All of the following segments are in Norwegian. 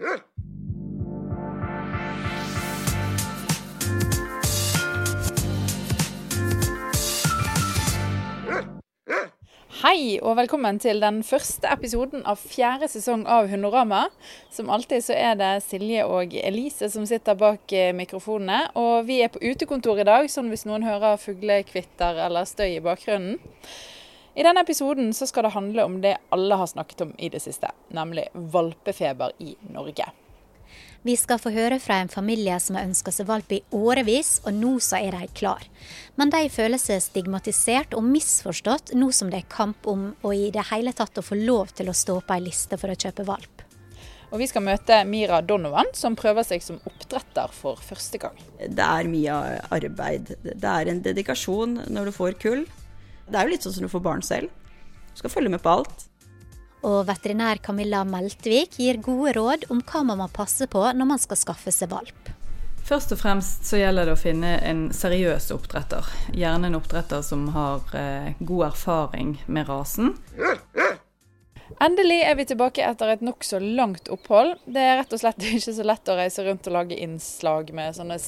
Hei og velkommen til den første episoden av fjerde sesong av Hundorama. Som alltid så er det Silje og Elise som sitter bak eh, mikrofonene. Og vi er på utekontor i dag, sånn hvis noen hører fuglekvitter eller støy i bakgrunnen. I denne episoden så skal det handle om det alle har snakket om i det siste, nemlig valpefeber i Norge. Vi skal få høre fra en familie som har ønska seg valp i årevis, og nå så er de klar. Men de føler seg stigmatisert og misforstått nå som det er kamp om å i det hele tatt å få lov til å stå på ei liste for å kjøpe valp. Og Vi skal møte Mira Donovan, som prøver seg som oppdretter for første gang. Det er mye arbeid. Det er en dedikasjon når du får kull. Det er jo litt sånn som du får barn selv. Du skal følge med på alt. Og veterinær Camilla Meltvik gir gode råd om hva man må passe på når man skal skaffe seg valp. Først og fremst så gjelder det å finne en seriøs oppdretter. Gjerne en oppdretter som har eh, god erfaring med rasen. Endelig er vi tilbake etter et nokså langt opphold. Det er rett og slett ikke så lett å reise rundt og lage innslag med sånne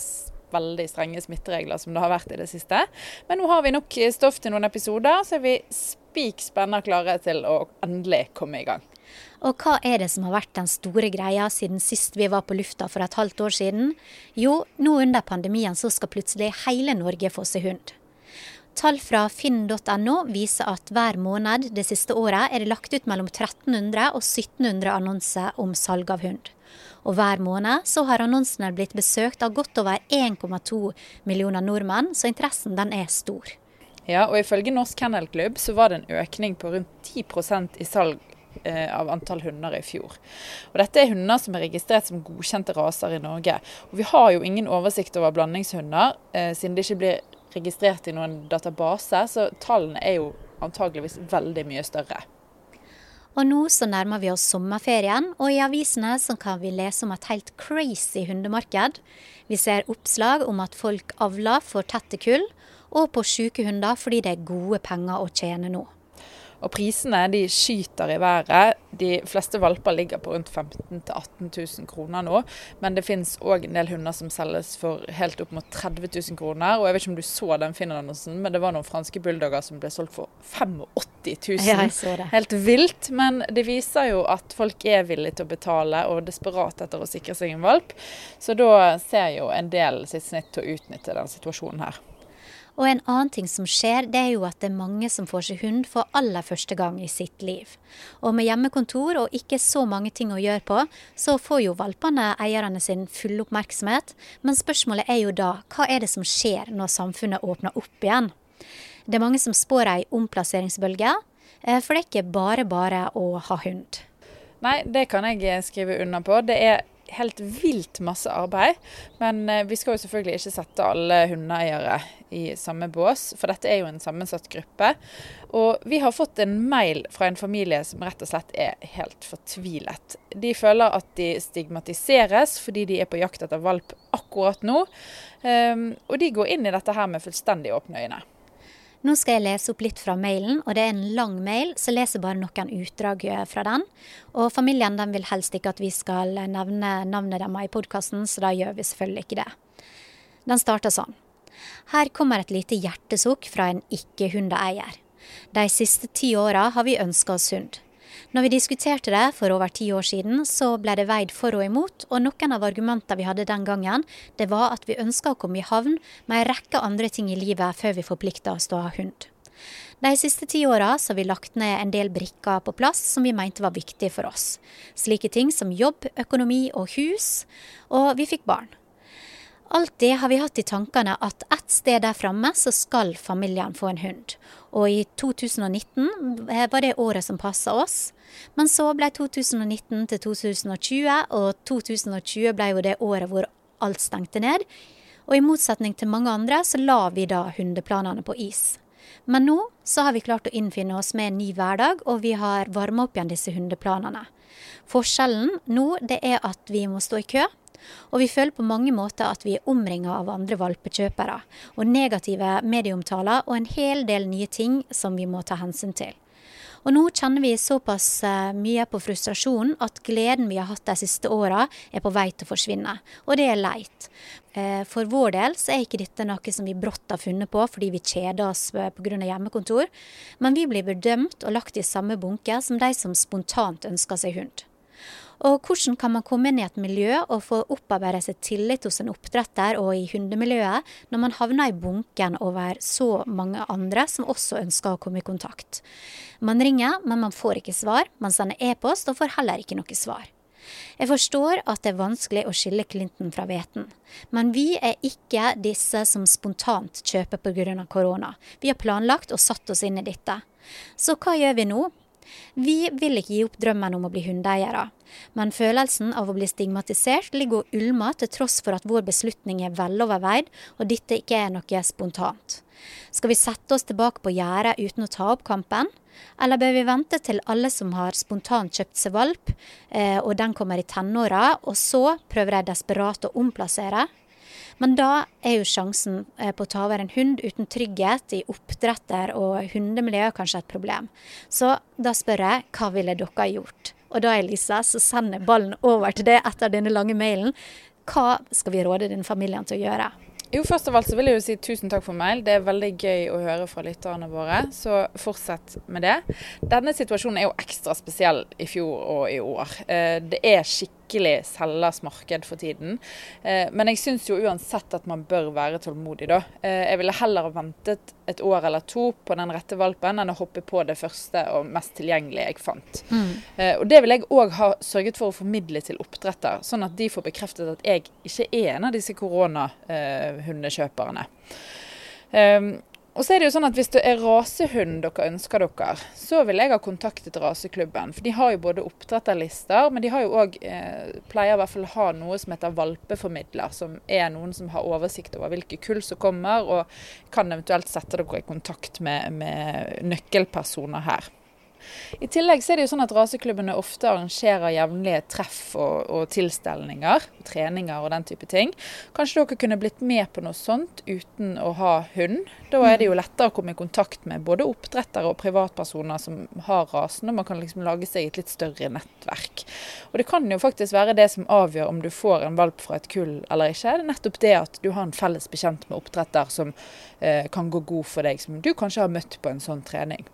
veldig strenge smitteregler som det har vært i det siste. Men nå har vi nok stoff til noen episoder, så er vi spik spenna klare til å endelig komme i gang. Og hva er det som har vært den store greia siden sist vi var på lufta for et halvt år siden? Jo, nå under pandemien så skal plutselig hele Norge få seg hund. Tall fra finn.no viser at hver måned det siste året er det lagt ut mellom 1300 og 1700 annonser om salg av hund. Og hver måned så har annonsene blitt besøkt av godt over 1,2 millioner nordmenn, så interessen den er stor. Ja, og ifølge Norsk Kennelklubb så var det en økning på rundt 10% i salg eh, av antall hunder i fjor. Og Dette er hunder som er registrert som godkjente raser i Norge. Og Vi har jo ingen oversikt over blandingshunder, eh, siden det ikke blir registrert i noen database, så tallene er jo antageligvis veldig mye større. Og nå så nærmer vi oss sommerferien, og i avisene så kan vi lese om et helt crazy hundemarked. Vi ser oppslag om at folk avler for tette kull, og på syke hunder fordi det er gode penger å tjene nå. Og prisene de skyter i været. De fleste valper ligger på rundt 15 000-18 000 kroner nå. Men det finnes òg en del hunder som selges for helt opp mot 30 000 kroner. Og jeg vet ikke om du så den Finn-annonsen, men det var noen franske bulldogger som ble solgt for 85 000. Ja, jeg så det. Helt vilt. Men det viser jo at folk er villige til å betale og desperat etter å sikre seg en valp. Så da ser jo en del sitt snitt til å utnytte den situasjonen her. Og en annen ting som skjer, det er jo at det er mange som får seg hund for aller første gang i sitt liv. Og med hjemmekontor og ikke så mange ting å gjøre på, så får jo valpene eierne sin full oppmerksomhet. Men spørsmålet er jo da, hva er det som skjer når samfunnet åpner opp igjen? Det er mange som spår ei omplasseringsbølge, eh, for det er ikke bare bare å ha hund. Nei, det kan jeg skrive under på. Det er helt vilt masse arbeid. Men eh, vi skal jo selvfølgelig ikke sette alle hundeeiere i samme bås, for dette er jo en sammensatt gruppe. Og vi har fått en mail fra en familie som rett og slett er helt fortvilet. De føler at de stigmatiseres fordi de er på jakt etter valp akkurat nå. Ehm, og de går inn i dette her med fullstendig åpne øyne. Nå skal jeg lese opp litt fra mailen, og det er en lang mail, så jeg leser bare noen utdrag eh, fra den. Og familien den vil helst ikke at vi skal nevne navnet deres i podkasten, så da gjør vi selvfølgelig ikke det. Den starter sånn. Her kommer et lite hjertesukk fra en ikke-hundeeier. De siste ti åra har vi ønska oss hund. Når vi diskuterte det for over ti år siden, så ble det veid for og imot, og noen av argumentene vi hadde den gangen, det var at vi ønska å komme i havn med en rekke andre ting i livet før vi forplikta oss til å ha hund. De siste ti åra har vi lagt ned en del brikker på plass som vi mente var viktige for oss. Slike ting som jobb, økonomi og hus. Og vi fikk barn. Alltid har vi hatt i tankene at ett sted der framme så skal familien få en hund. Og i 2019 var det året som passa oss. Men så ble 2019 til 2020, og 2020 ble jo det året hvor alt stengte ned. Og i motsetning til mange andre, så la vi da hundeplanene på is. Men nå så har vi klart å innfinne oss med en ny hverdag, og vi har varma opp igjen disse hundeplanene. Forskjellen nå det er at vi må stå i kø, og vi føler på mange måter at vi er omringa av andre valpekjøpere, og negative medieomtaler og en hel del nye ting som vi må ta hensyn til. Og nå kjenner vi såpass eh, mye på frustrasjonen at gleden vi har hatt de siste åra, er på vei til å forsvinne. Og det er leit. Eh, for vår del så er ikke dette noe som vi brått har funnet på fordi vi kjeder oss pga. hjemmekontor, men vi blir bedømt og lagt i samme bunke som de som spontant ønsker seg hund. Og hvordan kan man komme inn i et miljø og få opparbeide seg tillit hos en oppdretter og i hundemiljøet, når man havner i bunken over så mange andre som også ønsker å komme i kontakt? Man ringer, men man får ikke svar. Man sender e-post og får heller ikke noe svar. Jeg forstår at det er vanskelig å skille klinten fra hveten, men vi er ikke disse som spontant kjøper pga. korona. Vi har planlagt og satt oss inn i dette. Så hva gjør vi nå? Vi vil ikke gi opp drømmen om å bli hundeeiere, men følelsen av å bli stigmatisert ligger og ulmer til tross for at vår beslutning er veloverveid og dette ikke er noe spontant. Skal vi sette oss tilbake på gjerdet uten å ta opp kampen? Eller bør vi vente til alle som har spontant kjøpt seg valp, eh, og den kommer i tenåra, og så prøver de desperat å omplassere? Men da er jo sjansen eh, på å ta over en hund uten trygghet i oppdretter og hundemiljøet kanskje et problem. Så da spør jeg hva ville dere gjort? Og da Elisa, så sender ballen over til deg etter denne lange mailen. Hva skal vi råde denne familien til å gjøre? Jo, Først av alt så vil jeg jo si tusen takk for mail. Det er veldig gøy å høre fra lytterne våre. Så fortsett med det. Denne situasjonen er jo ekstra spesiell i fjor og i år. Eh, det er skikkelig skikkelig selgers marked for tiden. Eh, men jeg syns jo uansett at man bør være tålmodig, da. Eh, jeg ville heller ventet et år eller to på den rette valpen enn å hoppe på det første og mest tilgjengelige jeg fant. Mm. Eh, og det vil jeg òg ha sørget for å formidle til oppdretter, sånn at de får bekreftet at jeg ikke er en av disse koronahundekjøperne. Og så er det jo sånn at Hvis det er rasehund dere ønsker dere, så vil jeg ha kontaktet raseklubben. For de har jo både oppdretterlister, men de har jo òg eh, pleier i hvert fall å ha noe som heter valpeformidler. Som er noen som har oversikt over hvilke kull som kommer, og kan eventuelt sette dere i kontakt med, med nøkkelpersoner her. I tillegg så er det jo sånn at raseklubbene ofte arrangerer jevnlige treff og, og tilstelninger, treninger og den type ting. Kanskje dere kunne blitt med på noe sånt uten å ha hund. Da er det jo lettere å komme i kontakt med både oppdrettere og privatpersoner som har rasen, og man kan liksom lage seg et litt større nettverk. Og det kan jo faktisk være det som avgjør om du får en valp fra et kull eller ikke. Det er nettopp det at du har en felles bekjent med oppdretter som eh, kan gå god for deg, som du kanskje har møtt på en sånn trening.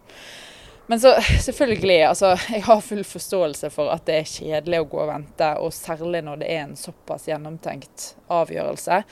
Men så selvfølgelig, altså jeg har full forståelse for at det er kjedelig å gå og vente, og særlig når det er en såpass gjennomtenkt avgjørelse.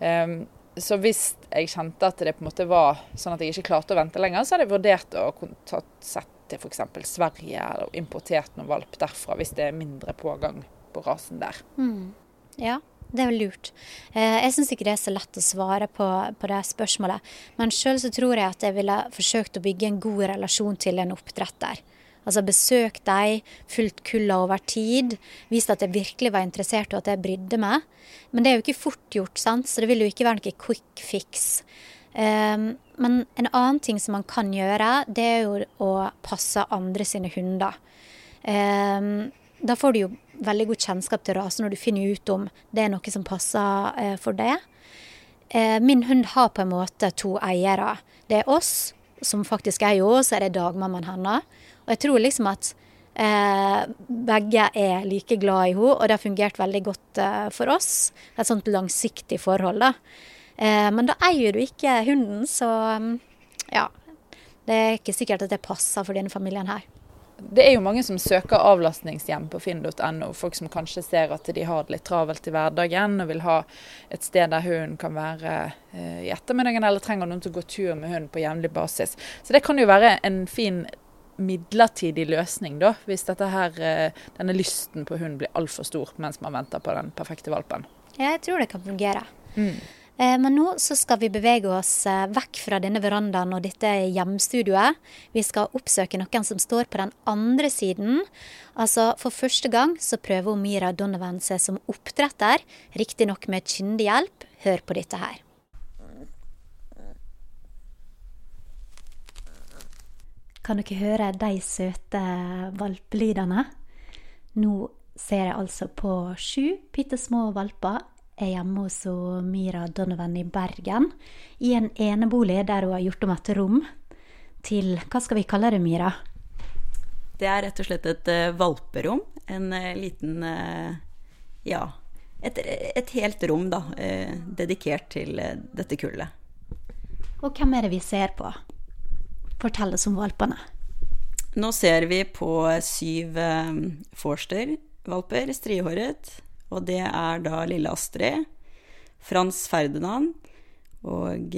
Um, så hvis jeg kjente at det på en måte var sånn at jeg ikke klarte å vente lenger, så hadde jeg vurdert å ta sett til f.eks. Sverige og importert noen valp derfra, hvis det er mindre pågang på rasen der. Mm. Ja, det er vel lurt. Eh, jeg syns ikke det er så lett å svare på, på det spørsmålet. Men sjøl så tror jeg at jeg ville forsøkt å bygge en god relasjon til en oppdretter. Altså besøkt dem, fulgt kulla over tid, vist at jeg virkelig var interessert og at jeg brydde meg. Men det er jo ikke fort gjort, sant? så det vil jo ikke være noe quick fix. Um, men en annen ting som man kan gjøre, det er jo å passe andre sine hunder. Um, da får du jo veldig god kjennskap til rasen når du finner ut om det er noe som passer eh, for det. Eh, min hund har på en måte to eiere. Det er oss, som faktisk er jo, så er det dagmammaen hennes. Og jeg tror liksom at eh, begge er like glad i henne, og det har fungert veldig godt eh, for oss. Et sånt langsiktig forhold, da. Eh, men da eier du ikke hunden, så mm, ja. Det er ikke sikkert at det passer for denne familien her det er jo mange som søker avlastningshjem på finn.no. Folk som kanskje ser at de har det litt travelt i hverdagen og vil ha et sted der hunden kan være eh, i ettermiddagen, eller trenger noen til å gå tur med hunden på jevnlig basis. Så det kan jo være en fin midlertidig løsning, da, hvis her, eh, denne lysten på hund blir altfor stor mens man venter på den perfekte valpen. Jeg tror det kan fungere. Mm. Eh, men nå skal vi bevege oss eh, vekk fra denne verandaen og dette hjemstudioet. Vi skal oppsøke noen som står på den andre siden. Altså, For første gang så prøver Mira Donovan seg som oppdretter, riktignok med kyndig hjelp. Hør på dette her. Kan dere høre de søte valpelydene? Nå ser jeg altså på sju bitte små valper er hjemme hos Mira Donovan i Bergen. I en enebolig der hun har gjort om et rom til Hva skal vi kalle det, Mira? Det er rett og slett et uh, valperom. En uh, liten uh, Ja, et, et, helt rom, da. dedikert til dette kullet. Og hvem er det vi ser på? Fortell oss om valpene. Nå ser vi på syv Forster-valper, strihåret. Og det er da lille Astrid, Frans Ferdinand og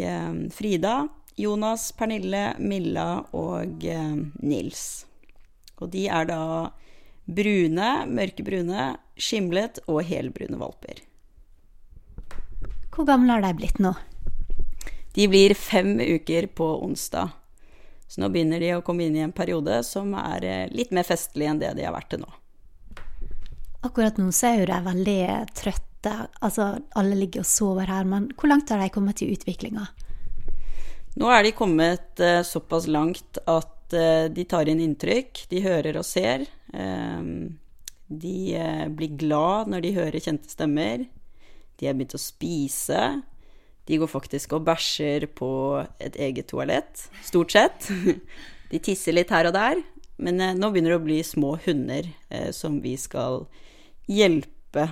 Frida, Jonas, Pernille, Milla og Nils. Og de er da brune, mørkebrune, skimlet og helbrune valper. Hvor gamle har de blitt nå? De blir fem uker på onsdag. Så nå begynner de å komme inn i en periode som er eh, litt mer festlig enn det de har vært til nå. Akkurat nå så er jo de veldig trøtte. Altså, alle ligger og sover her. Men hvor langt har de kommet i utviklinga? Nå er de kommet uh, såpass langt at uh, de tar inn inntrykk. De hører og ser. Uh, de uh, blir glad når de hører kjente stemmer. De har begynt å spise. De går faktisk og bæsjer på et eget toalett, stort sett. De tisser litt her og der. Men nå begynner det å bli små hunder som vi skal hjelpe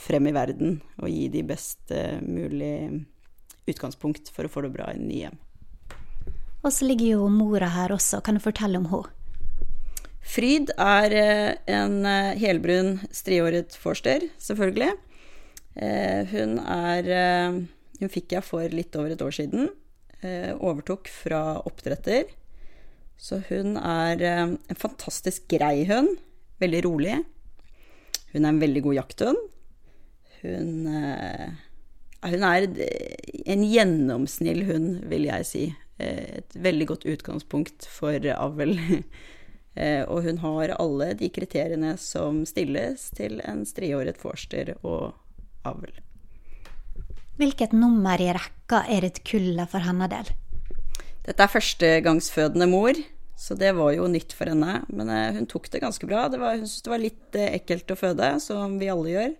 frem i verden og gi de best mulig utgangspunkt for å få det bra i nye hjem. Og så ligger jo mora her også. Kan du fortelle om henne? Fryd er eh, en eh, helbrun striåret forster, selvfølgelig. Eh, hun er Hun fikk jeg for litt over et år siden. Overtok fra oppdretter. Så hun er en fantastisk grei hund. Veldig rolig. Hun er en veldig god jakthund. Hun, hun er en gjennomsnill hund, vil jeg si. Eh, et veldig godt utgangspunkt for avl. Eh, og hun har alle de kriteriene som stilles til en striåret forster og avl. Hvilket nummer i rekka er et kullet for hennes del? Dette er førstegangsfødende mor, så det var jo nytt for henne. Men eh, hun tok det ganske bra. Det var, hun syntes det var litt ekkelt å føde, som vi alle gjør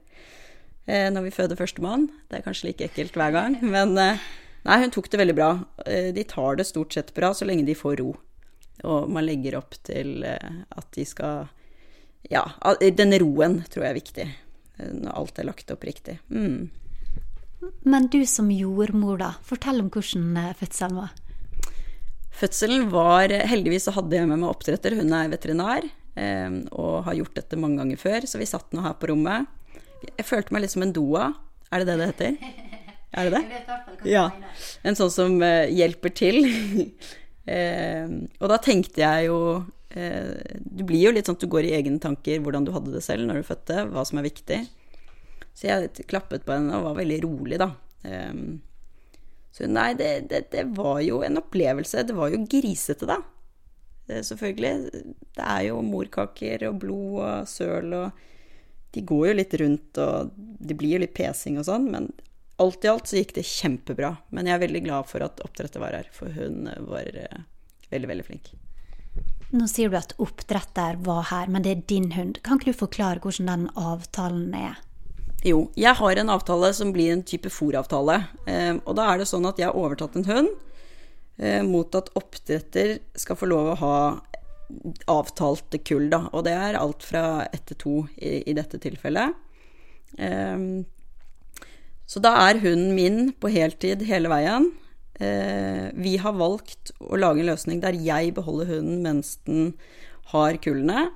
når vi føder førstemann. Det er kanskje like ekkelt hver gang, men Nei, hun tok det veldig bra. Eh, de tar det stort sett bra så lenge de får ro. Og man legger opp til eh, at de skal Ja, den roen tror jeg er viktig. Eh, når alt er lagt opp riktig. Mm. Men du som jordmor, da. Fortell om hvordan fødselen var. Fødselen var Heldigvis så hadde jeg med meg oppdretter. Hun er veterinær og har gjort dette mange ganger før, så vi satt nå her på rommet. Jeg følte meg litt som en doa. Er det det det heter? Er det det? Ja. En sånn som uh, hjelper til. uh, og da tenkte jeg jo uh, Du blir jo litt sånn at du går i egne tanker hvordan du hadde det selv når du fødte, hva som er viktig. Så jeg klappet på henne og var veldig rolig, da. Så nei, det, det, det, var jo en opplevelse. Det var jo grisete, da. Det, selvfølgelig. Det er jo morkaker og blod og søl og De går jo litt rundt, og det blir jo litt pesing og sånn, men alt i alt så gikk det kjempebra. Men jeg er veldig glad for at oppdretter var her, for hun var uh, veldig, veldig flink. Nå sier du at oppdretter var her, men det er din hund. Kan ikke du forklare hvordan den avtalen er? Jo, jeg har en avtale som blir en type fòravtale. Eh, og da er det sånn at jeg har overtatt en hund eh, mot at oppdretter skal få lov å ha avtalte kull, da. Og det er alt fra ett til to i, i dette tilfellet. Eh, så da er hunden min på heltid hele veien. Eh, vi har valgt å lage en løsning der jeg beholder hunden mens den har kullene,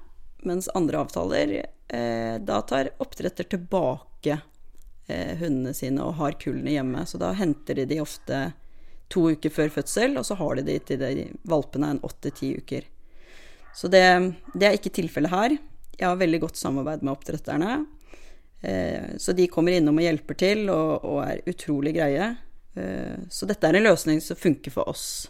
mens andre avtaler eh, da tar oppdretter tilbake eh, hundene sine og har kullene hjemme. Så da henter de de ofte to uker før fødsel, og så har de de til de valpene en åtte-ti uker. Så det, det er ikke tilfellet her. Jeg har veldig godt samarbeid med oppdretterne. Eh, så de kommer innom og hjelper til, og, og er utrolig greie. Eh, så dette er en løsning som funker for oss.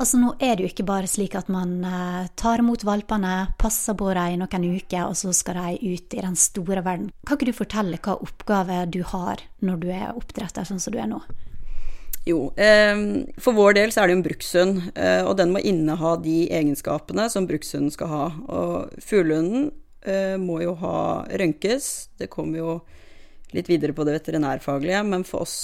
Altså Nå er det jo ikke bare slik at man eh, tar imot valpene, passer på dem i noen uker, og så skal de ut i den store verden. Kan ikke du fortelle hva oppgave du har når du er oppdretter sånn som du er nå? Jo, for vår del så er det en brukshund, og den må inneha de egenskapene som brukshunden skal ha. Og fuglehunden Eh, må jo ha rønkes. Det kommer jo litt videre på det veterinærfaglige, men for oss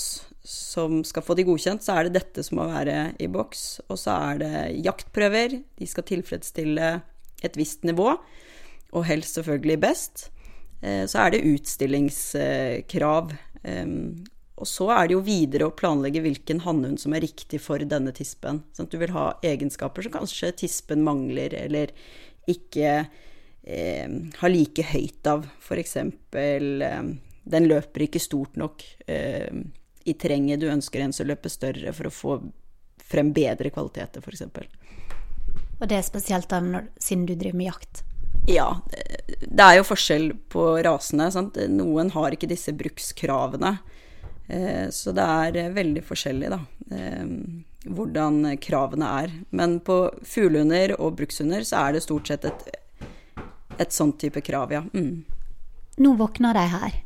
som skal få de godkjent, så er det dette som må være i boks. Og så er det jaktprøver. De skal tilfredsstille et visst nivå, og helst selvfølgelig best. Eh, så er det utstillingskrav. Og så er det jo videre å planlegge hvilken hannhund som er riktig for denne tispen. Sånn at du vil ha egenskaper som kanskje tispen mangler, eller ikke eh, har like høyt av. F.eks. Eh, den løper ikke stort nok. Eh, i terrenget du ønsker en som løper større, for å få frem bedre kvaliteter, f.eks. Og det er spesielt da når, siden du driver med jakt? Ja, det er jo forskjell på rasene. Sant? Noen har ikke disse brukskravene. Eh, så det er veldig forskjellig, da, eh, hvordan kravene er. Men på fuglehunder og brukshunder så er det stort sett et, et sånn type krav, ja. Mm. Nå våkner de her.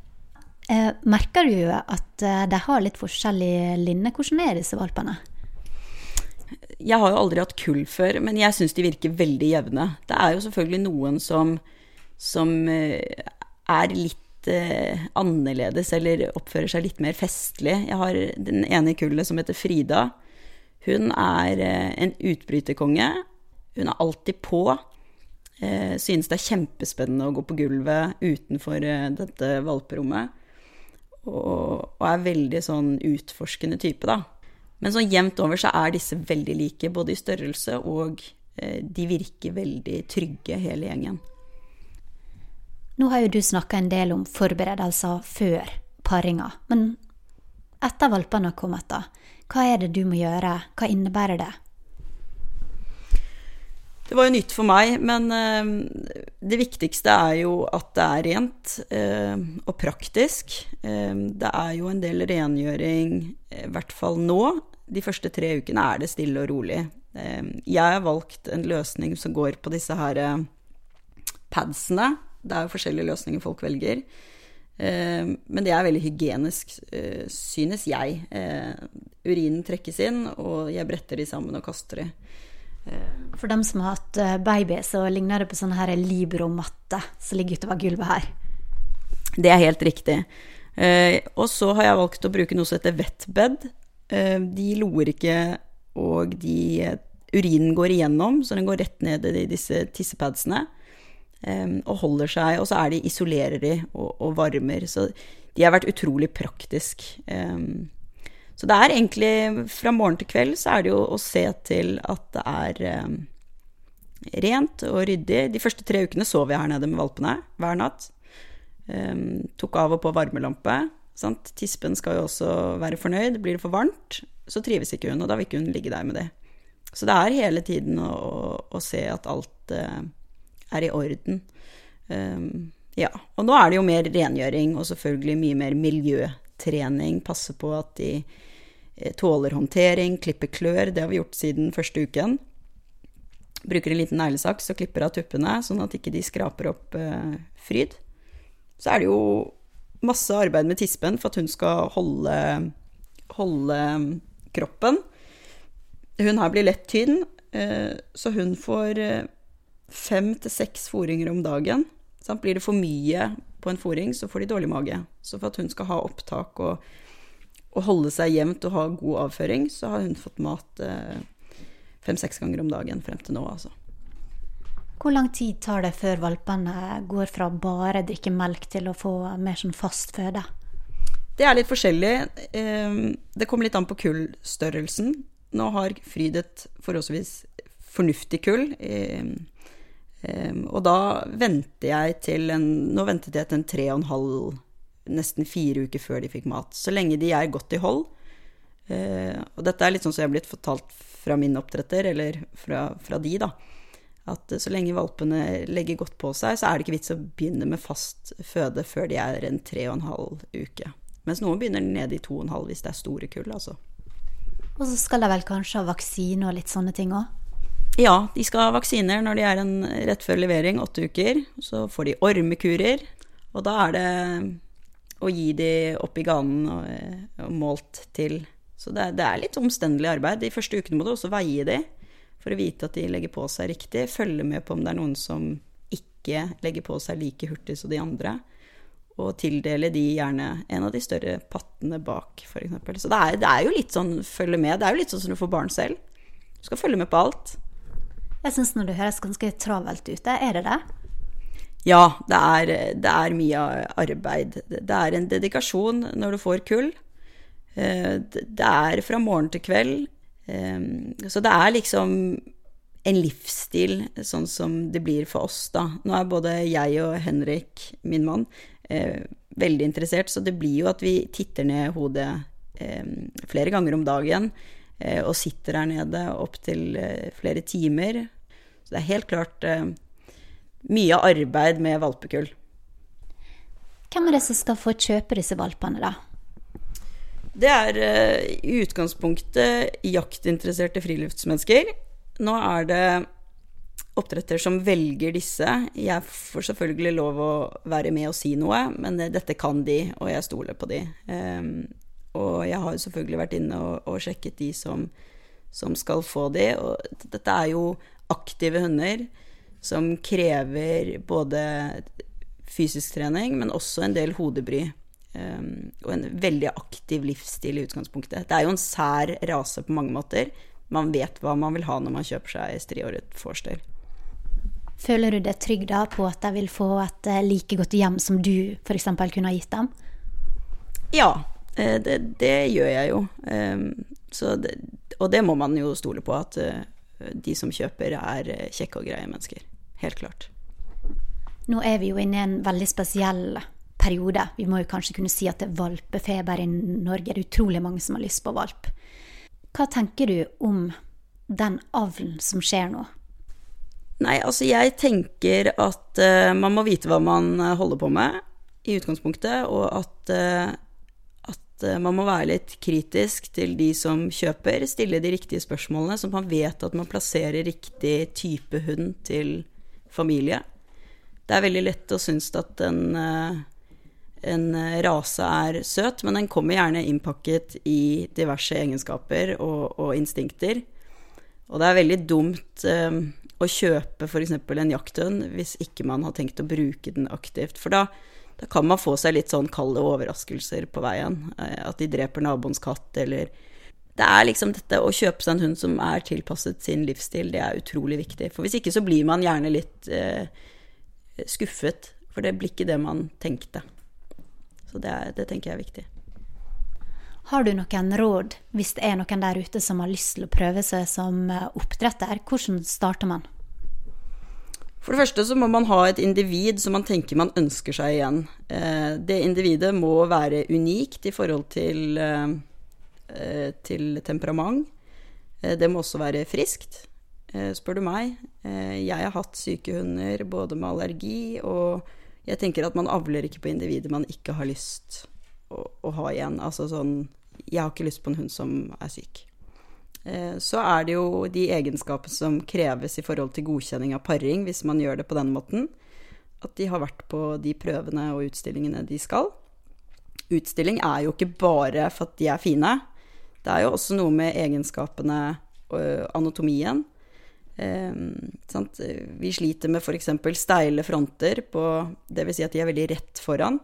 Eh, merker du at eh, de har litt forskjellig linne? Hvordan er disse valpene? Jeg har jo aldri hatt kull før, men jeg syns de virker veldig jevne. Det er jo selvfølgelig noen som, som eh, er litt eh, annerledes eller oppfører seg litt mer festlig. Jeg har den ene i kullet som heter Frida. Hun er eh, en utbryterkonge. Hun er alltid på. Eh, synes det er kjempespennende å gå på gulvet utenfor dette valperommet og, og er veldig sånn utforskende type, da. Men sånn jevnt over så er disse veldig like, både i størrelse og eh, de virker veldig trygge, hele gjengen. Nå har jo du snakka en del om forberedelser før paringa, men etter valpene har kommet, da, hva er det du må gjøre, hva innebærer det? Det var jo nytt for meg, men eh, det viktigste er jo at det er rent eh, og praktisk. Eh, det er jo en del rengjøring, i hvert fall nå. De første tre ukene er det stille og rolig. Jeg har valgt en løsning som går på disse her padsene. Det er jo forskjellige løsninger folk velger. Men det er veldig hygienisk, synes jeg. Urinen trekkes inn, og jeg bretter de sammen og kaster de. For dem som har hatt eh, baby, så ligner det på sånn her Libro-matte som ligger utover gulvet her. Det er helt riktig. Eh, og så har jeg valgt å bruke noe som heter wetbed. Eh, de loer ikke, og de urinen går igjennom, så den går rett ned i disse tissepadsene. Eh, og holder seg, og så er de, isolerer de og, og varmer. Så de har vært utrolig praktisk. Eh, så det er egentlig fra morgen til kveld så er det jo å se til at det er eh, rent og ryddig. De første tre ukene sov jeg her nede med valpene hver natt. Um, tok av og på varmelampe. Sant? Tispen skal jo også være fornøyd. Blir det for varmt, så trives ikke hun, og da vil ikke hun ligge der med det. Så det er hele tiden å, å, å se at alt uh, er i orden. Um, ja. Og nå er det jo mer rengjøring, og selvfølgelig mye mer miljøtrening. Passe på at de tåler håndtering, klipper klør. Det har vi gjort siden første uken. Bruker en liten neglesaks og klipper av tuppene, sånn at ikke de skraper opp eh, fryd. Så er det jo masse arbeid med tispen for at hun skal holde, holde kroppen. Hun her blir lett tynn, eh, så hun får eh, fem til seks foringer om dagen. Sant? Blir det for mye på en foring, så får de dårlig mage. Så for at hun skal ha opptak og å holde seg jevnt og ha god avføring, så har hun fått mat eh, fem-seks ganger om dagen frem til nå, altså. Hvor lang tid tar det før valpene går fra bare drikke melk til å få mer sånn fast føde? Det er litt forskjellig. Eh, det kommer litt an på kullstørrelsen. Nå har Fryd et forholdsvis fornuftig kull. Eh, og da venter jeg til en Nå ventet jeg til en tre og en halv nesten fire uker før de fikk mat. Så lenge de er godt i hold. Eh, og dette er litt sånn som jeg har blitt fortalt fra min oppdretter, eller fra, fra de, da. At så lenge valpene legger godt på seg, så er det ikke vits å begynne med fast føde før de er en tre og en halv uke. Mens noen begynner nede i to og en halv hvis det er store kull, altså. Og så skal de vel kanskje ha vaksine og litt sånne ting òg? Ja, de skal ha vaksiner når de er en rett før levering, åtte uker. Så får de ormekurer, og da er det og gi de opp i ganen og, og målt til. Så det, det, er litt omstendelig arbeid. De første ukene må du også veie de for å vite at de legger på seg riktig. Følge med på om det er noen som ikke legger på seg like hurtig som de andre. og tildele de gjerne en av de større pattene bak, f.eks. Så det er, det er, jo litt sånn følge med. Det er jo litt sånn som du får barn selv. Du skal følge med på alt. Jeg syns når det høres ganske travelt ut, er det det? Ja, det er, det er mye arbeid. Det er en dedikasjon når du får kull. Eh, det er fra morgen til kveld. Eh, så det er liksom en livsstil, sånn som det blir for oss, da. Nå er både jeg og Henrik, min mann, eh, veldig interessert, så det blir jo at vi titter ned hodet eh, flere ganger om dagen eh, og sitter her nede opptil flere timer. Så det er helt klart mye arbeid med valpekull. Hvem er det som skal få kjøpe disse valpene, da? Det er uh, i utgangspunktet jaktinteresserte friluftsmennesker nå er det oppdretter som velger disse. Jeg får selvfølgelig lov å være med og si noe, men dette kan de, og jeg stoler på de. Um, og jeg har selvfølgelig vært inne og, og sjekket de som, som, skal få de. Og dette er jo aktive hunder som krever både fysisk trening, men også en del hodebry. Um, og en veldig aktiv livsstil i utgangspunktet. Det er jo en sær rase på mange måter, man vet hva man vil ha når man kjøper seg striåret forstell. Føler du deg trygg da på at de vil få et eh, like godt hjem som du f.eks. kunne ha gitt dem? Ja, eh, det, det gjør jeg jo. Ehm, det, og det må man jo stole på, at eh, de som kjøper, er kjekke og greie mennesker. Helt klart. Nå er vi jo inne i en veldig spesiell periode. Vi må jo kanskje kunne si at det er valpefeber i Norge. Det er utrolig mange som har lyst på valp. Hva tenker du om den avlen som skjer nå? Nei, altså jeg tenker at uh, man må vite hva man eh, holder på med i utgangspunktet, og at, uh, at uh, man må være litt kritisk til de som kjøper, stille de riktige spørsmålene, så man vet at man plasserer riktig type hund til familie. Det er veldig lett å synes at en en eh, rase er søt, men den kommer gjerne innpakket i diverse egenskaper og, og instinkter. Og det er veldig dumt eh, å kjøpe f.eks. en jakthund hvis ikke man har tenkt å bruke den aktivt. For da, da kan man få seg litt sånn kalde overraskelser på veien. Eh, at de dreper naboens katt, eller Det er liksom dette å kjøpe seg en hund som er tilpasset sin livsstil, det er utrolig viktig. For hvis ikke så blir man gjerne litt eh, skuffet, for det blir ikke det man tenkte. Så det, det, tenker jeg er viktig. Har du noen råd hvis det er noen der ute som har lyst til å prøve seg som eh, oppdretter? Hvordan starter man? For det første så må man ha et individ som man tenker man ønsker seg igjen. Eh, det individet må være unikt i forhold til, eh, til temperament. Det må også være friskt, spør du meg. Jeg har hatt syke hunder både med allergi og jeg tenker at man avler ikke på individer man ikke har lyst å, å, ha igjen. Altså sånn Jeg har ikke lyst på en hund som er syk. Eh, så er det jo de egenskapene som kreves i forhold til godkjenning av paring, hvis man gjør det på den måten. At de har vært på de prøvene og utstillingene de skal. Utstilling er jo ikke bare for at de er fine. Det er jo også noe med egenskapene og anatomien Ehm, vi sliter med f.eks. steile fronter på vil Si at de er veldig rett foran.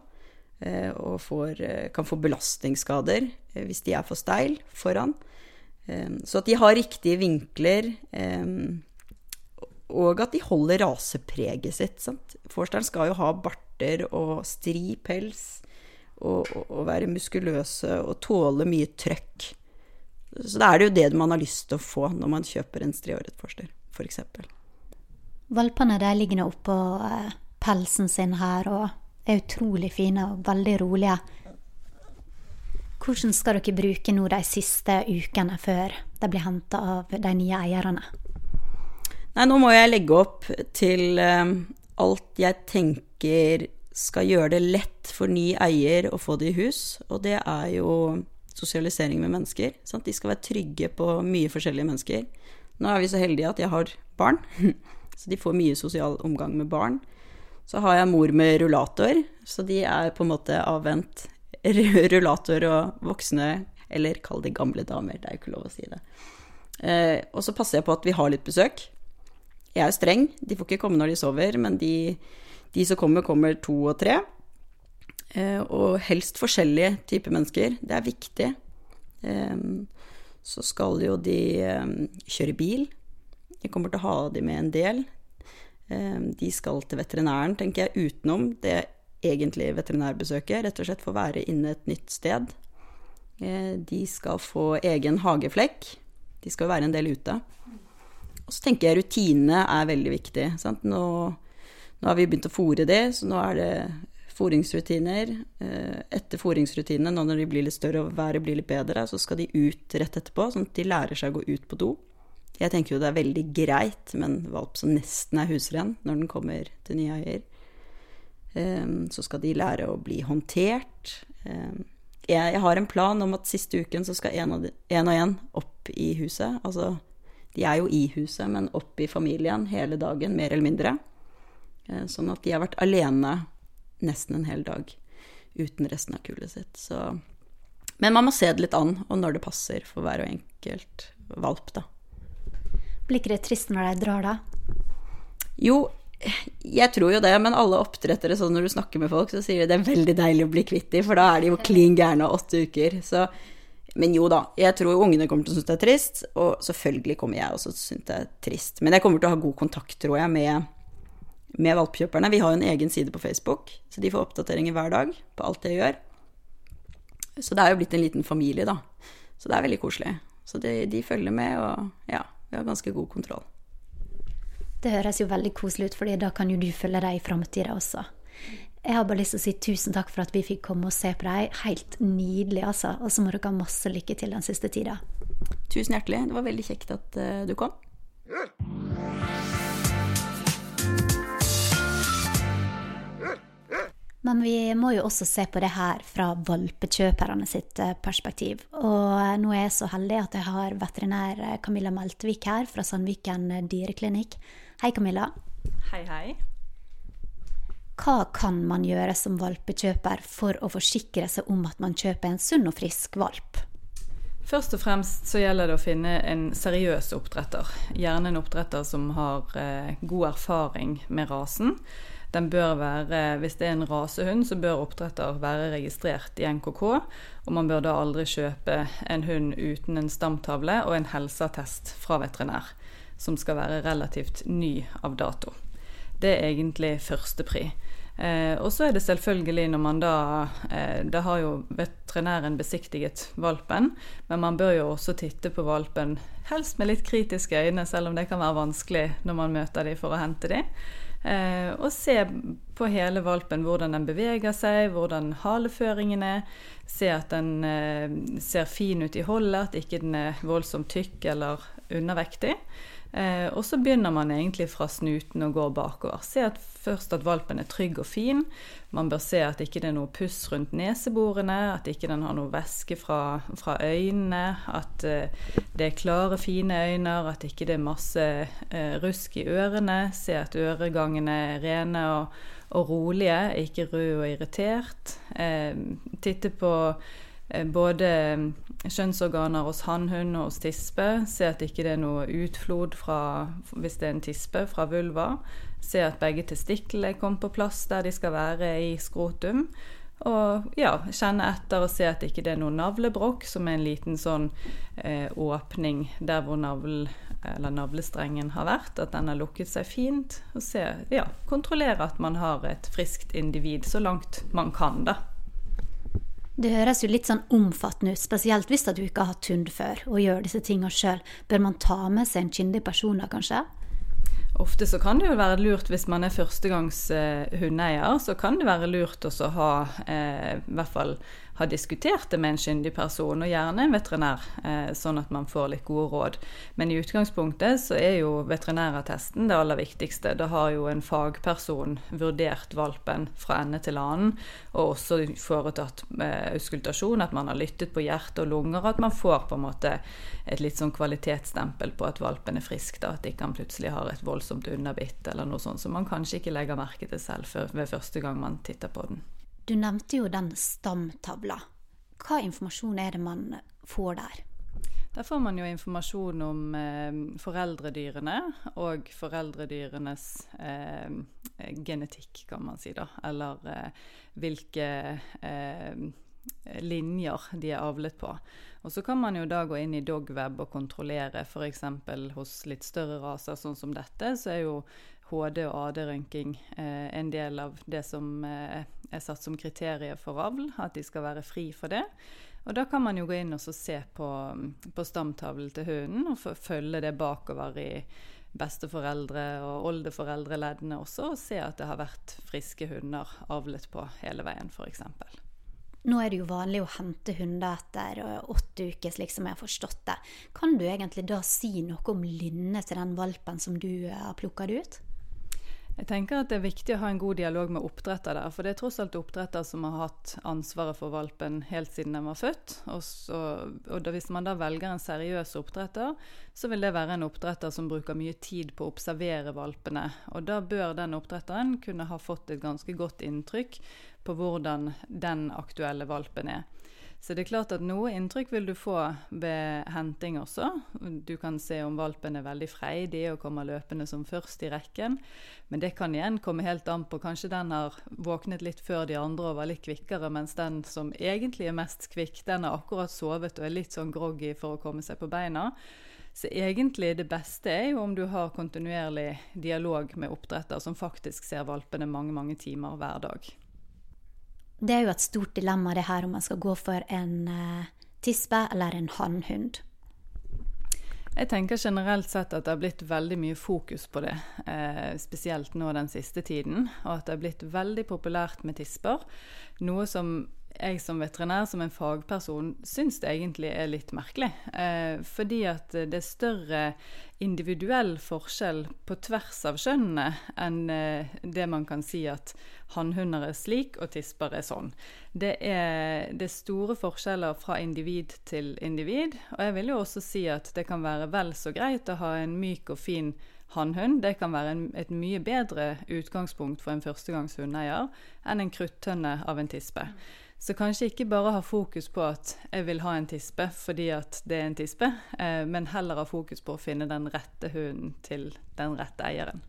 Eh, og får, eh, kan få belastningsskader eh, hvis de er for steil foran. Ehm, så at de har riktige vinkler, ehm, og at de holder rasepreget sitt. Sant? Forsteren skal jo ha barter og stri pels, og, og, og være muskuløse og tåle mye trøkk. Så da er det jo det man har lyst til å få når man kjøper en striåret forster f.eks. Valpene de ligger nå oppå eh, pelsen sin her og er utrolig fine og veldig rolige. Hvordan skal dere bruke nå de siste ukene før de blir henta av de nye eierne? Nei, nå må jeg legge opp til um, alt jeg tenker skal gjøre det lett for ny eier å få det i hus, og det er jo sosialisering med mennesker. Sant? De skal være trygge på mye forskjellige mennesker. Nå er vi så heldige at jeg har barn, så de får mye sosial omgang med barn. Så har jeg mor med rullator, så de er på en måte avvent rullator og voksne, eller kall det gamle damer, det er jo ikke lov å si det. Eh, og så passer jeg på at vi har litt besøk. Jeg er streng, de får ikke komme når de sover, men de, de som kommer, kommer to og tre. Eh, og helst forskjellige typer mennesker. Det er viktig. Eh, så skal jo de eh, kjøre bil. Jeg kommer til å ha de med en del. De skal til veterinæren, tenker jeg, utenom det egentlige veterinærbesøket. Rett og slett få være inne et nytt sted. De skal få egen hageflekk. De skal være en del ute. Og så tenker jeg rutinene er veldig viktig. Nå, nå, har vi begynt å fòre de, så nå er det foringsrutiner. Eh, etter foringsrutinene, nå når de blir litt større og været blir litt bedre, så skal de ut rett etterpå, sånn at de lærer seg å gå ut på do. Jeg tenker jo det er veldig greit med en valp som nesten er husren når den kommer til nye eier. Eh, så skal de lære å bli håndtert. Eh, jeg har en plan om at siste uken så skal én og én opp i huset. Altså, de er jo i huset, men opp i familien hele dagen, mer eller mindre. Sånn at de har vært alene nesten en hel dag uten resten av kullet sitt. Så Men man må se det litt an, og når det passer for hver og enkelt valp, da. Blir ikke det trist når de drar, da? Jo, jeg tror jo det, men alle oppdrettere, sånn når du snakker med folk, så sier de det er veldig deilig å bli kvitt dem, for da er de jo klin gærne åtte uker. Så, men jo da, jeg tror ungene kommer til å synes det er trist, og selvfølgelig kommer jeg også til å synes det er trist. Men jeg kommer til å ha god kontakt, tror jeg, med med valpekjøperne. Vi har jo en egen side på Facebook, så de får oppdateringer hver dag på alt jeg gjør. Så det er jo blitt en liten familie, da. Så det er veldig koselig. Så de, de følger med, og ja, vi har ganske god kontroll. Det høres jo veldig koselig ut, fordi da kan jo du følge dem i framtida også. Jeg har bare lyst til å si tusen takk for at vi fikk komme og se på dem. Helt nydelig, altså. Og så må dere ha masse lykke til den siste tida. Tusen hjertelig. Det var veldig kjekt at uh, du kom. Men vi må jo også se på det her fra valpekjøperne sitt eh, perspektiv. Og eh, nå er jeg så heldig at jeg har veterinær eh, Camilla Meltvik her fra Sandviken dyreklinikk. Hei, Camilla. Hei, hei. Hva kan man gjøre som valpekjøper for å forsikre seg om at man kjøper en sunn og frisk valp? Først og fremst så gjelder det å finne en seriøs oppdretter. Gjerne en oppdretter som har eh, god erfaring med rasen den bør være, Hvis det er en rasehund, så bør oppdretter være registrert i NKK. Og man bør da aldri kjøpe en hund uten en stamtavle og en helseattest fra veterinær, som skal være relativt ny av dato. Det er egentlig førstepri. Eh, og så er det selvfølgelig når man da eh, Da har jo veterinæren besiktiget valpen, men man bør jo også titte på valpen, helst med litt kritiske øyne, selv om det kan være vanskelig når man møter dem for å hente dem. Eh, og se på hele valpen hvordan den beveger seg, hvordan haleføringen er. Se at den eh, ser fin ut i holdet, at ikke den er voldsomt tykk eller undervektig. Eh, og så begynner man egentlig fra snuten og går bakover. Se at først at valpen er trygg og fin. Man bør se at ikke det er noe puss rundt neseborene, at ikke den har noe væske fra, fra øynene. At eh, det er klare, fine øyne, at ikke det er masse eh, rusk i ørene. Se at øregangene er rene og, og rolige, ikke røde og irritert. Eh, titte på både mm, kjønnsorganer hos hannhund og hos tispe. Se at ikke det er noe utflod fra, hvis det er en tispe, fra vulva. Se at begge testiklene kom på plass der de skal være i skrotum. Og ja, kjenne etter og se at ikke det er noe navlebrokk, som er en liten sånn eh, åpning der hvor navl, navlestrengen har vært. At den har lukket seg fint. Og se, ja, kontrollere at man har et friskt individ så langt man kan, da. Det høres jo litt sånn omfattende ut, spesielt hvis du ikke har hatt hund før og gjør disse tingene sjøl. Bør man ta med seg en kyndig person da, kanskje? Ofte så kan det jo være lurt hvis man er førstegangs eh, hundeeier, så kan det være lurt også å ha eh, i hvert fall ha diskutert det med en kyndig person, og gjerne en veterinær, eh, sånn at man får litt gode råd. Men i utgangspunktet så er jo veterinærattesten det aller viktigste. Da har jo en fagperson vurdert valpen fra ende til annen, og også foretatt eh, auskultasjon, at man har lyttet på hjerte og lunger, og at man får på en måte et litt sånn kvalitetsstempel på at valpen er frisk, da, at ikke han plutselig har et voldsomt underbitt eller noe sånt som man kanskje ikke legger merke til selv ved første gang man titter på den. Du nevnte jo den stamtavla. Hva informasjon er det man får der? Der får man jo informasjon om eh, foreldredyrene og foreldredyrenes eh, genetikk, kan man si, da. Eller eh, hvilke eh, linjer de er avlet på. Og så kan man jo da gå inn i dogweb og kontrollere f.eks. hos litt større raser, sånn som dette, så er jo HD- og AD-røntging eh, en del av det som eh, er satt som kriterier for avl, at de skal være fri for det. Og da kan man jo gå inn og se på, på stamtavlen til hunden og følge det bakover i besteforeldre- og oldeforeldreleddene også, og se at det har vært friske hunder avlet på hele veien, f.eks. Nå er det jo vanlig å hente hunder etter åtte uker, slik som jeg har forstått det. Kan du egentlig da si noe om lynnet til den valpen som du har plukka ut? Jeg tenker at Det er viktig å ha en god dialog med oppdretter der. For det er tross alt oppdretter som har hatt ansvaret for valpen helt siden den var født. Og, så, og da, hvis man da velger en seriøs oppdretter, så vil det være en oppdretter som bruker mye tid på å observere valpene. Og da bør den oppdretteren kunne ha fått et ganske godt inntrykk på hvordan den aktuelle valpen er. Så det er klart at noe inntrykk vil du få ved henting også. Du kan se om valpen er veldig freidig og kommer løpende som først i rekken. Men det kan igjen komme helt an på. Kanskje den har våknet litt før de andre og var litt kvikkere, mens den som egentlig er mest kvikk, den har akkurat sovet og er litt sånn groggy for å komme seg på beina. Så egentlig det beste er jo om du har kontinuerlig dialog med oppdretter som faktisk ser valpene mange, mange timer hver dag. Det er jo et stort dilemma det her om man skal gå for en uh, tispe eller en hannhund. Jeg tenker generelt sett at det har blitt veldig mye fokus på det, eh, spesielt nå den siste tiden. Og at det har blitt veldig populært med tisper. Noe som jeg som veterinær, som en fagperson, syns det egentlig er litt merkelig. Eh, fordi at det er større individuell forskjell på tvers av kjønnene enn eh, det man kan si at hannhunder er slik og tisper er sånn. Det er, det er store forskjeller fra individ til individ. Og jeg vil jo også si at det kan være vel så greit å ha en myk og fin hannhund. Det kan være en, et mye bedre utgangspunkt for en førstegangshundeier enn en kruttønne av en tispe. Så kanskje ikke bare ha fokus på at jeg vil ha en tispe fordi at det er en tispe, eh, men heller ha fokus på å finne den rette hunden til den rette eieren.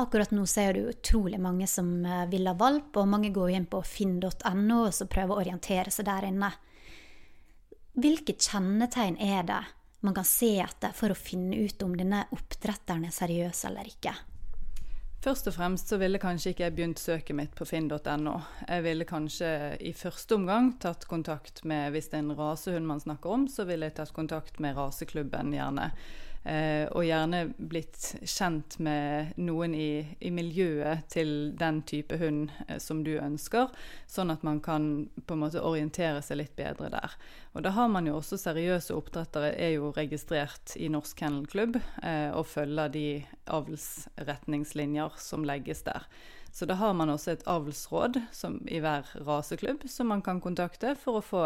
Akkurat nå ser du utrolig mange som eh, vil ha valp, og mange går inn på finn.no og prøver å orientere seg der inne. Hvilke kjennetegn er det man kan se etter for å finne ut om denne oppdretteren er seriøs eller ikke? Først og fremst så ville kanskje ikke jeg begynt søket mitt på finn.no. Jeg ville kanskje i første omgang tatt kontakt med Hvis det er en rasehund man snakker om, så ville jeg tatt kontakt med raseklubben, gjerne. Eh, og gjerne blitt kjent med noen i, i, miljøet til den type hund eh, som du ønsker, sånn at man kan på en måte orientere seg litt bedre der. Og da har man jo også seriøse oppdrettere er jo registrert i Norsk Kennelklubb eh, og følger de avlsretningslinjer som legges der. Så da har man også et avlsråd som, i hver raseklubb som man kan kontakte for å få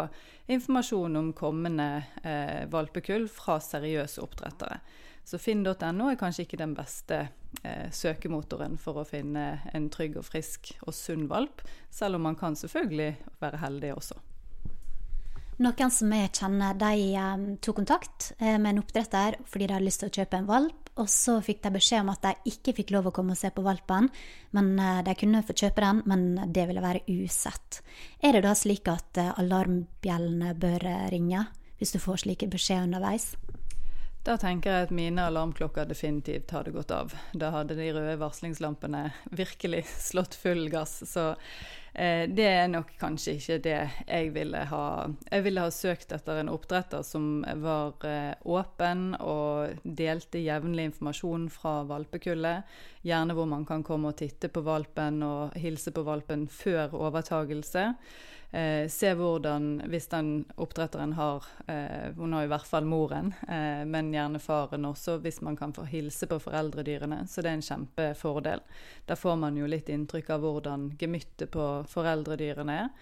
informasjon om kommende eh, valpekull fra seriøse oppdrettere. Så finn.no er kanskje ikke den beste eh, søkemotoren for å finne en trygg og frisk og sunn valp, selv om man kan selvfølgelig være heldig også. Noen som jeg kjenner, de um, tok kontakt eh, med en oppdretter fordi de hadde lyst til å kjøpe en valp. Og så fikk de beskjed om at de ikke fikk lov å komme og se på valpen. men uh, De kunne få kjøpe den, men det ville være usett. Er det da slik at uh, alarmbjellene bør ringe hvis du får slike beskjed underveis? Da tenker jeg at mine alarmklokker definitivt hadde gått av. Da hadde de røde varslingslampene virkelig slått full gass. Så Eh, det er nok kanskje ikke det jeg ville ha. Jeg ville ha søkt etter en oppdretter som var eh, åpen og delte jevnlig informasjon fra valpekullet. Gjerne hvor man kan komme og titte på valpen og hilse på valpen før overtagelse. Eh, se hvordan, hvis den oppdretteren har eh, Hun har i hvert fall moren, eh, men gjerne faren også, hvis man kan få hilse på foreldredyrene. Så det er en kjempefordel. Da får man jo litt inntrykk av hvordan gemyttet på foreldredyrene er.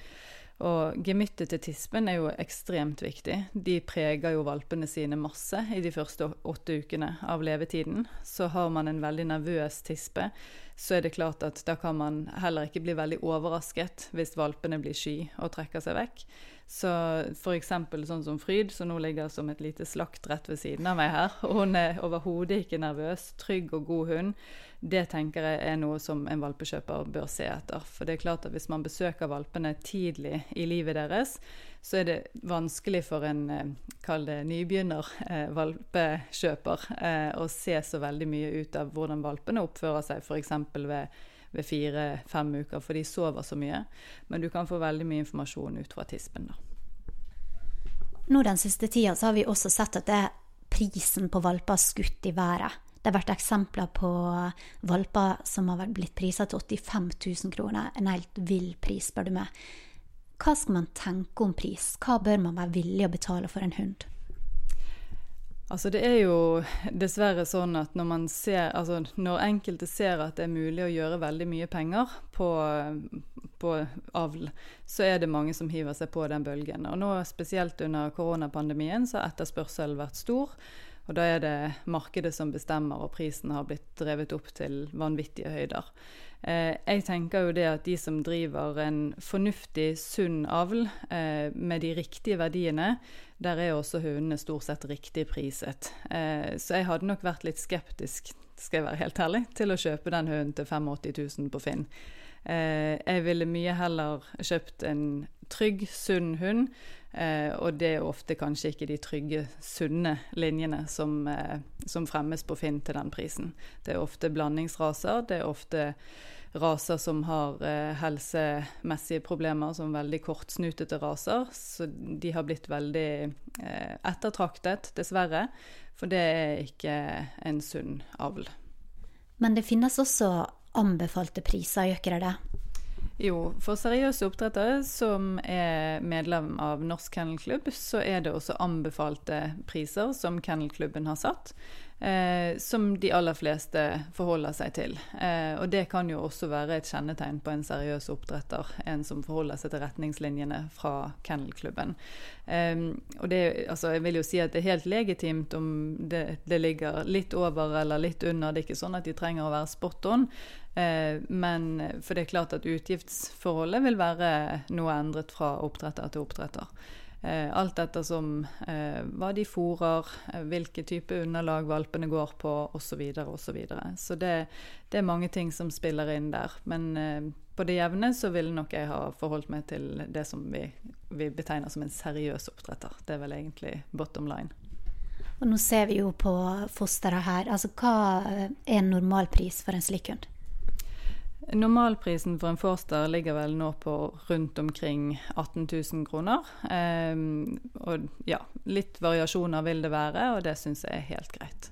Og gemyttet til tispen er jo ekstremt viktig. De preger jo valpene sine masse i de første åtte ukene av levetiden. Så har man en veldig nervøs tispe, så er det klart at da kan man heller ikke bli veldig overrasket hvis valpene blir sky og trekker seg vekk. Så f.eks. sånn som Fryd, som nå ligger som et lite slakt rett ved siden av meg her. Hun er overhodet ikke nervøs. Trygg og god hund. Det tenker jeg er noe som en valpekjøper bør se etter. For det er klart at hvis man besøker valpene tidlig i livet deres, så er det vanskelig for en eh, nybegynner eh, valpekjøper eh, å se så veldig mye ut av hvordan valpene oppfører seg f.eks. ved ved fire-fem uker, for de sover så mye. Men du kan få veldig mye informasjon ut fra tispen. da. Nå Den siste tida så har vi også sett at det prisen på valper skutt i været. Det har vært eksempler på valper som har blitt priset til 85 000 kroner. En helt vill pris, spør du meg. Hva skal man tenke om pris? Hva bør man være villig å betale for en hund? Altså det er jo dessverre sånn at når man ser Altså når enkelte ser at det er mulig å gjøre veldig mye penger på, på avl, så er det mange som hiver seg på den bølgen. Og nå spesielt under koronapandemien så har etterspørselen vært stor. Og da er det markedet som bestemmer, og prisen har blitt drevet opp til vanvittige høyder. Eh, jeg tenker jo det at de som driver en fornuftig, sunn avl eh, med de riktige verdiene, der er også hundene stort sett riktig priset. Eh, så jeg hadde nok vært litt skeptisk, skal jeg være helt ærlig, til å kjøpe den hunden til 85 000 på Finn. Eh, jeg ville mye heller kjøpt en trygg, sunn hund Eh, og det er ofte kanskje ikke de trygge, sunne linjene som, eh, som, fremmes på Finn til den prisen. Det er ofte blandingsraser. Det er ofte raser som har eh, helsemessige problemer, som veldig kortsnutete raser. Så de har blitt veldig eh, ettertraktet, dessverre. For det er ikke en sunn avl. Men det finnes også anbefalte priser, gjør ikke det? Jo, for seriøse oppdrettere som er medlem av Norsk Kennelklubb, så er det også anbefalte priser som Kennelklubben har satt eh, som de aller fleste forholder seg til. Eh, og det kan jo også være et kjennetegn på en seriøs oppdretter, en som forholder seg til retningslinjene fra kennelklubben. Eh, og det, altså, jeg vil jo si at det er helt legitimt om det, det, ligger litt over eller litt under. Det er ikke sånn at de trenger å være spot on. Eh, men for det er klart at utgiftsforholdet vil være noe endret fra oppdretter til oppdretter. Eh, alt etter som eh, hva de fôrer, eh, hvilke type underlag valpene går på osv. Så, videre, og så, videre. så det, det, er mange ting som spiller inn der. Men på det jevne så ville nok jeg ha forholdt meg til det som vi, vi betegner som en seriøs oppdretter. Det er vel egentlig bottom line. Og nå ser vi jo på fosteret her. Altså, hva er en normalpris for en slik hund? Normalprisen for en forster ligger vel nå på rundt omkring 18 000 kroner. Um, og ja, litt variasjoner vil det være, og det syns jeg er helt greit.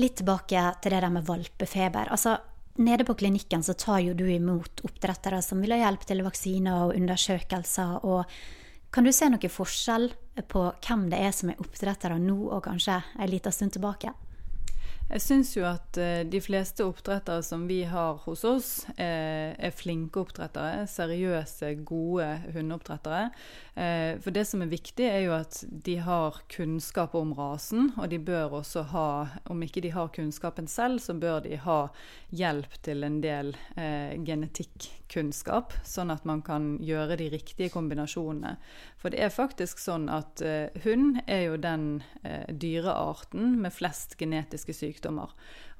Litt tilbake til det der med valpefeber. Altså, nede på klinikken så tar jo du imot oppdrettere som vil ha hjelp til vaksiner og undersøkelser. og kan du se noe forskjell på hvem det er som er oppdrettere nå og kanskje en liten stund tilbake? Jeg syns jo at eh, de fleste oppdrettere som vi har hos oss, er, er flinke oppdrettere. Seriøse, gode hundeoppdrettere. Eh, for det som er viktig, er jo at de har kunnskap om rasen. Og de bør også ha, om ikke de har kunnskapen selv, så bør de ha hjelp til en del eh, genetikkunnskap, sånn at man kan gjøre de riktige kombinasjonene. For det er faktisk sånn at eh, hund er jo den eh, dyrearten med flest genetiske sykdommer.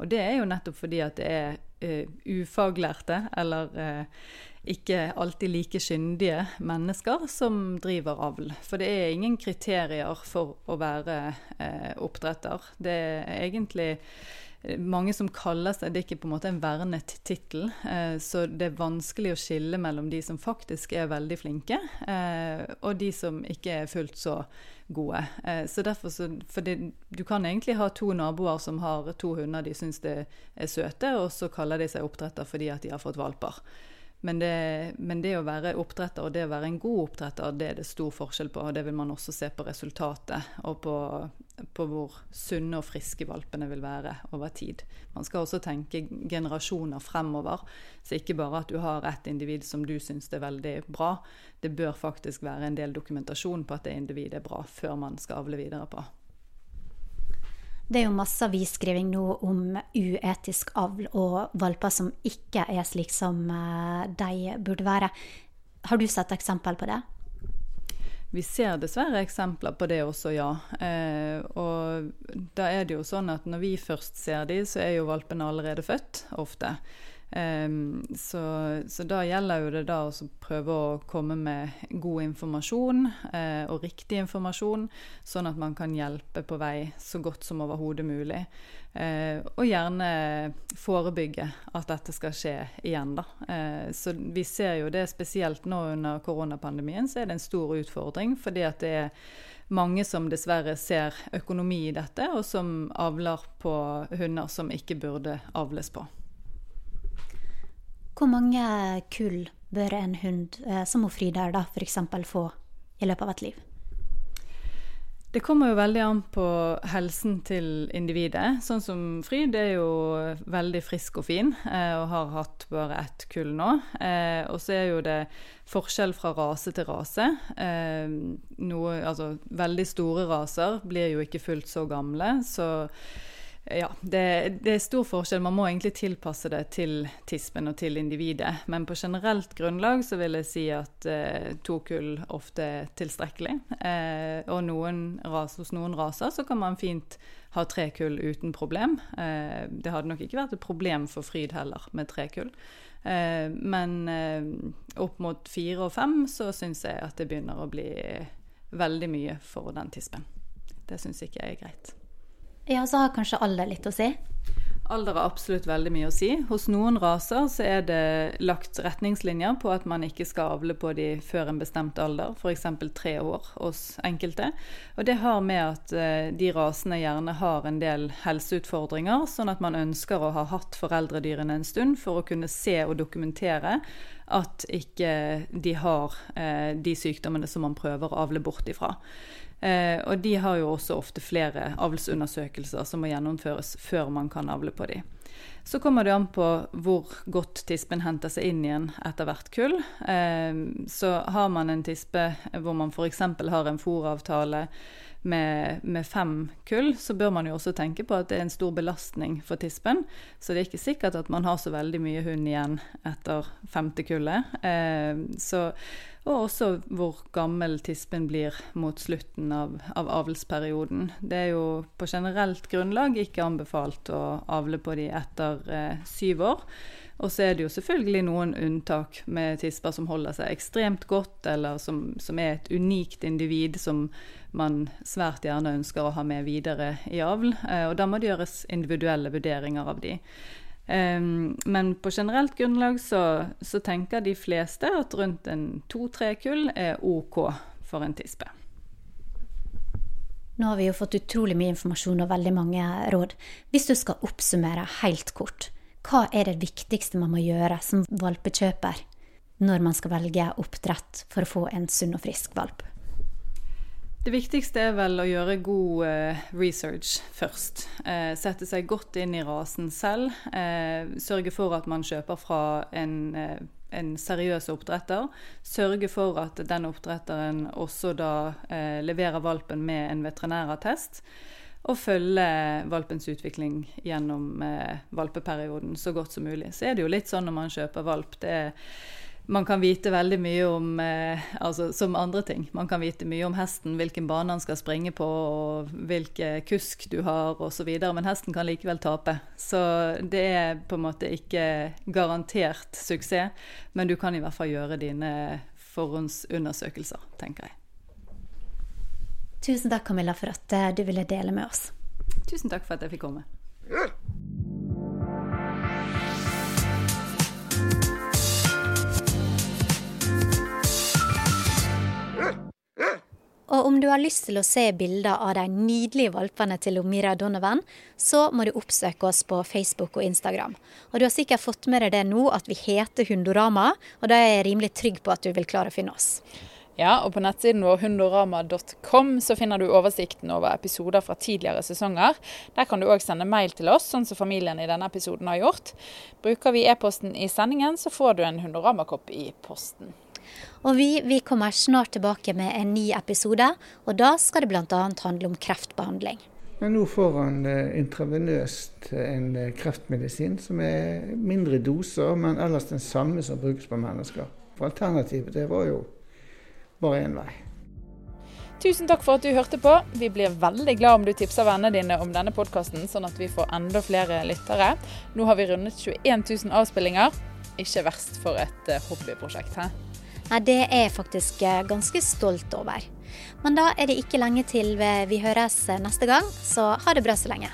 Og det er jo nettopp fordi at det er uh, ufaglærte, eller uh, ikke alltid like kyndige mennesker som driver avl. For det er ingen kriterier for å være uh, oppdretter. Det er egentlig mange som kaller seg Det er ikke på en måte en vernet tittel, eh, så det er vanskelig å skille mellom de som faktisk er veldig flinke, eh, og de som ikke er fullt så gode. Eh, så derfor så, For det, du kan egentlig ha to naboer som har to hunder de syns er søte, og så kaller de seg oppdretter fordi at de har fått valper. Men det, men det, å være oppdretter og det å være en god oppdretter, det er det stor forskjell på. og Det vil man også se på resultatet og på, på hvor sunne og friske valpene vil være over tid. Man skal også tenke generasjoner fremover, så ikke bare at du har ett individ som du syns er veldig bra. Det bør faktisk være en del dokumentasjon på at det individet er bra, før man skal avle videre på. Det er jo masse avisskriving nå om uetisk avl og valper som ikke er slik som eh, de burde være. Har du sett eksempel på det? vi ser dessverre eksempler på det også, ja. Eh, og da er det jo sånn at når vi først ser de, så er jo valpene allerede født, ofte. Um, så, så, da gjelder jo det da å prøve å komme med god informasjon uh, og riktig informasjon, sånn at man kan hjelpe på vei så godt som overhodet mulig. Uh, og gjerne forebygge at dette skal skje igjen, da. Uh, så vi ser jo det spesielt nå under koronapandemien, så er det en stor utfordring. Fordi at det er mange som dessverre ser økonomi i dette, og som avler på hunder som ikke burde avles på. Hvor mange kull bør en hund eh, som Frida da f.eks. få i løpet av et liv? Det kommer jo veldig an på helsen til individet. Sånn som Fryd er jo veldig frisk og fin eh, og har hatt bare ett kull nå. Eh, og så er jo det forskjell fra rase til rase. Noe, altså, veldig store raser blir jo ikke fullt så gamle. så ja, det, det, er stor forskjell. Man må egentlig tilpasse det til tispen og til individet. Men på generelt grunnlag så vil jeg si at eh, to kull ofte er tilstrekkelig. Eh, og noen ras, hos noen raser så kan man fint ha tre kull uten problem. Eh, det hadde nok ikke vært et problem for Fryd heller med tre kull. Eh, men eh, opp mot fire og fem så syns jeg at det begynner å bli veldig mye for den tispen. Det syns ikke jeg er greit. Ja, så har kanskje alder litt å si? Alder har absolutt veldig mye å si. Hos noen raser så er det lagt retningslinjer på at man ikke skal avle på de før en bestemt alder, f.eks. tre år hos enkelte. Og det har med at eh, de rasene gjerne har en del helseutfordringer, sånn at man ønsker å ha hatt foreldredyrene en stund for å kunne se og dokumentere at ikke de har eh, de sykdommene som man prøver å avle bort ifra. Eh, og de har jo også ofte flere avlsundersøkelser som må gjennomføres før man kan avle på de. Så kommer det an på hvor godt tispen henter seg inn igjen etter hvert kull. Eh, så har man en tispe hvor man f.eks. har en fòravtale med, med, fem kull, så bør man jo også tenke på at det er en stor belastning for tispen. Så det er ikke sikkert at man har så veldig mye hund igjen etter femte kullet. Eh, så, og også hvor gammel tispen blir mot slutten av, av, avlsperioden. Det er jo på generelt grunnlag ikke anbefalt å avle på de etter eh, syv år. Og så er det jo selvfølgelig noen unntak med tisper som holder seg ekstremt godt, eller som, som, er et unikt individ som man svært gjerne ønsker å ha med videre i avl. Eh, og da må det gjøres individuelle vurderinger av de. Um, men på generelt grunnlag så, så, tenker de fleste at rundt en to-tre kull er OK for en tispe. Nå har vi jo fått utrolig mye informasjon og veldig mange råd. Hvis du skal oppsummere helt kort, hva er det viktigste man må gjøre som valpekjøper når man skal velge oppdrett for å få en sunn og frisk valp? Det viktigste er vel å gjøre god eh, research først. Eh, sette seg godt inn i rasen selv. Eh, sørge for at man kjøper fra en, en, seriøs oppdretter. Sørge for at den oppdretteren også da leverer valpen med en veterinærattest og følge valpens utvikling gjennom eh, valpeperioden så godt som mulig. Så er det jo litt sånn når man kjøper valp. det er man kan vite veldig mye om eh, altså Som andre ting. Man kan vite mye om hesten, hvilken bane han skal springe på, og hvilke kusk du har osv. Men hesten kan likevel tape. Så det er på en måte ikke garantert suksess. Men du kan i hvert fall gjøre dine forhåndsundersøkelser, tenker jeg. Tusen takk, Camilla, for at eh, du ville dele med oss. Tusen takk for at jeg fikk komme. Og om du har lyst til å se bilder av de nydelige valpene til Omira Donovan, så må du oppsøke oss på Facebook og Instagram. Og du har sikkert fått med deg det nå at vi heter Hundorama, og da er jeg rimelig trygg på at du vil klare å finne oss. Ja, og på nettsiden vår hundorama.com så finner du oversikten over episoder fra tidligere sesonger. Der kan du òg sende mail til oss, sånn som familien i denne episoden har gjort. Bruker vi e-posten i sendingen, så får du en Hundorama-kopp i posten. Og vi, vi, kommer snart tilbake med en ny episode, og da skal det bl.a. handle om kreftbehandling. Men nå får han eh, intravenøst en eh, kreftmedisin som er mindre doser, men ellers den samme som brukes på mennesker. For Alternativet det var jo bare én vei. Tusen takk for at du hørte på. Vi blir veldig glad om du tipser vennene dine om denne podkasten, sånn at vi får enda flere lyttere. Nå har vi rundet 21 000 avspillinger. Ikke verst for et eh, hobbyprosjekt. hæ? Nei, det er jeg faktisk eh, ganske stolt over. Men da er det ikke lenge til vi høres neste gang, så ha det bra så lenge.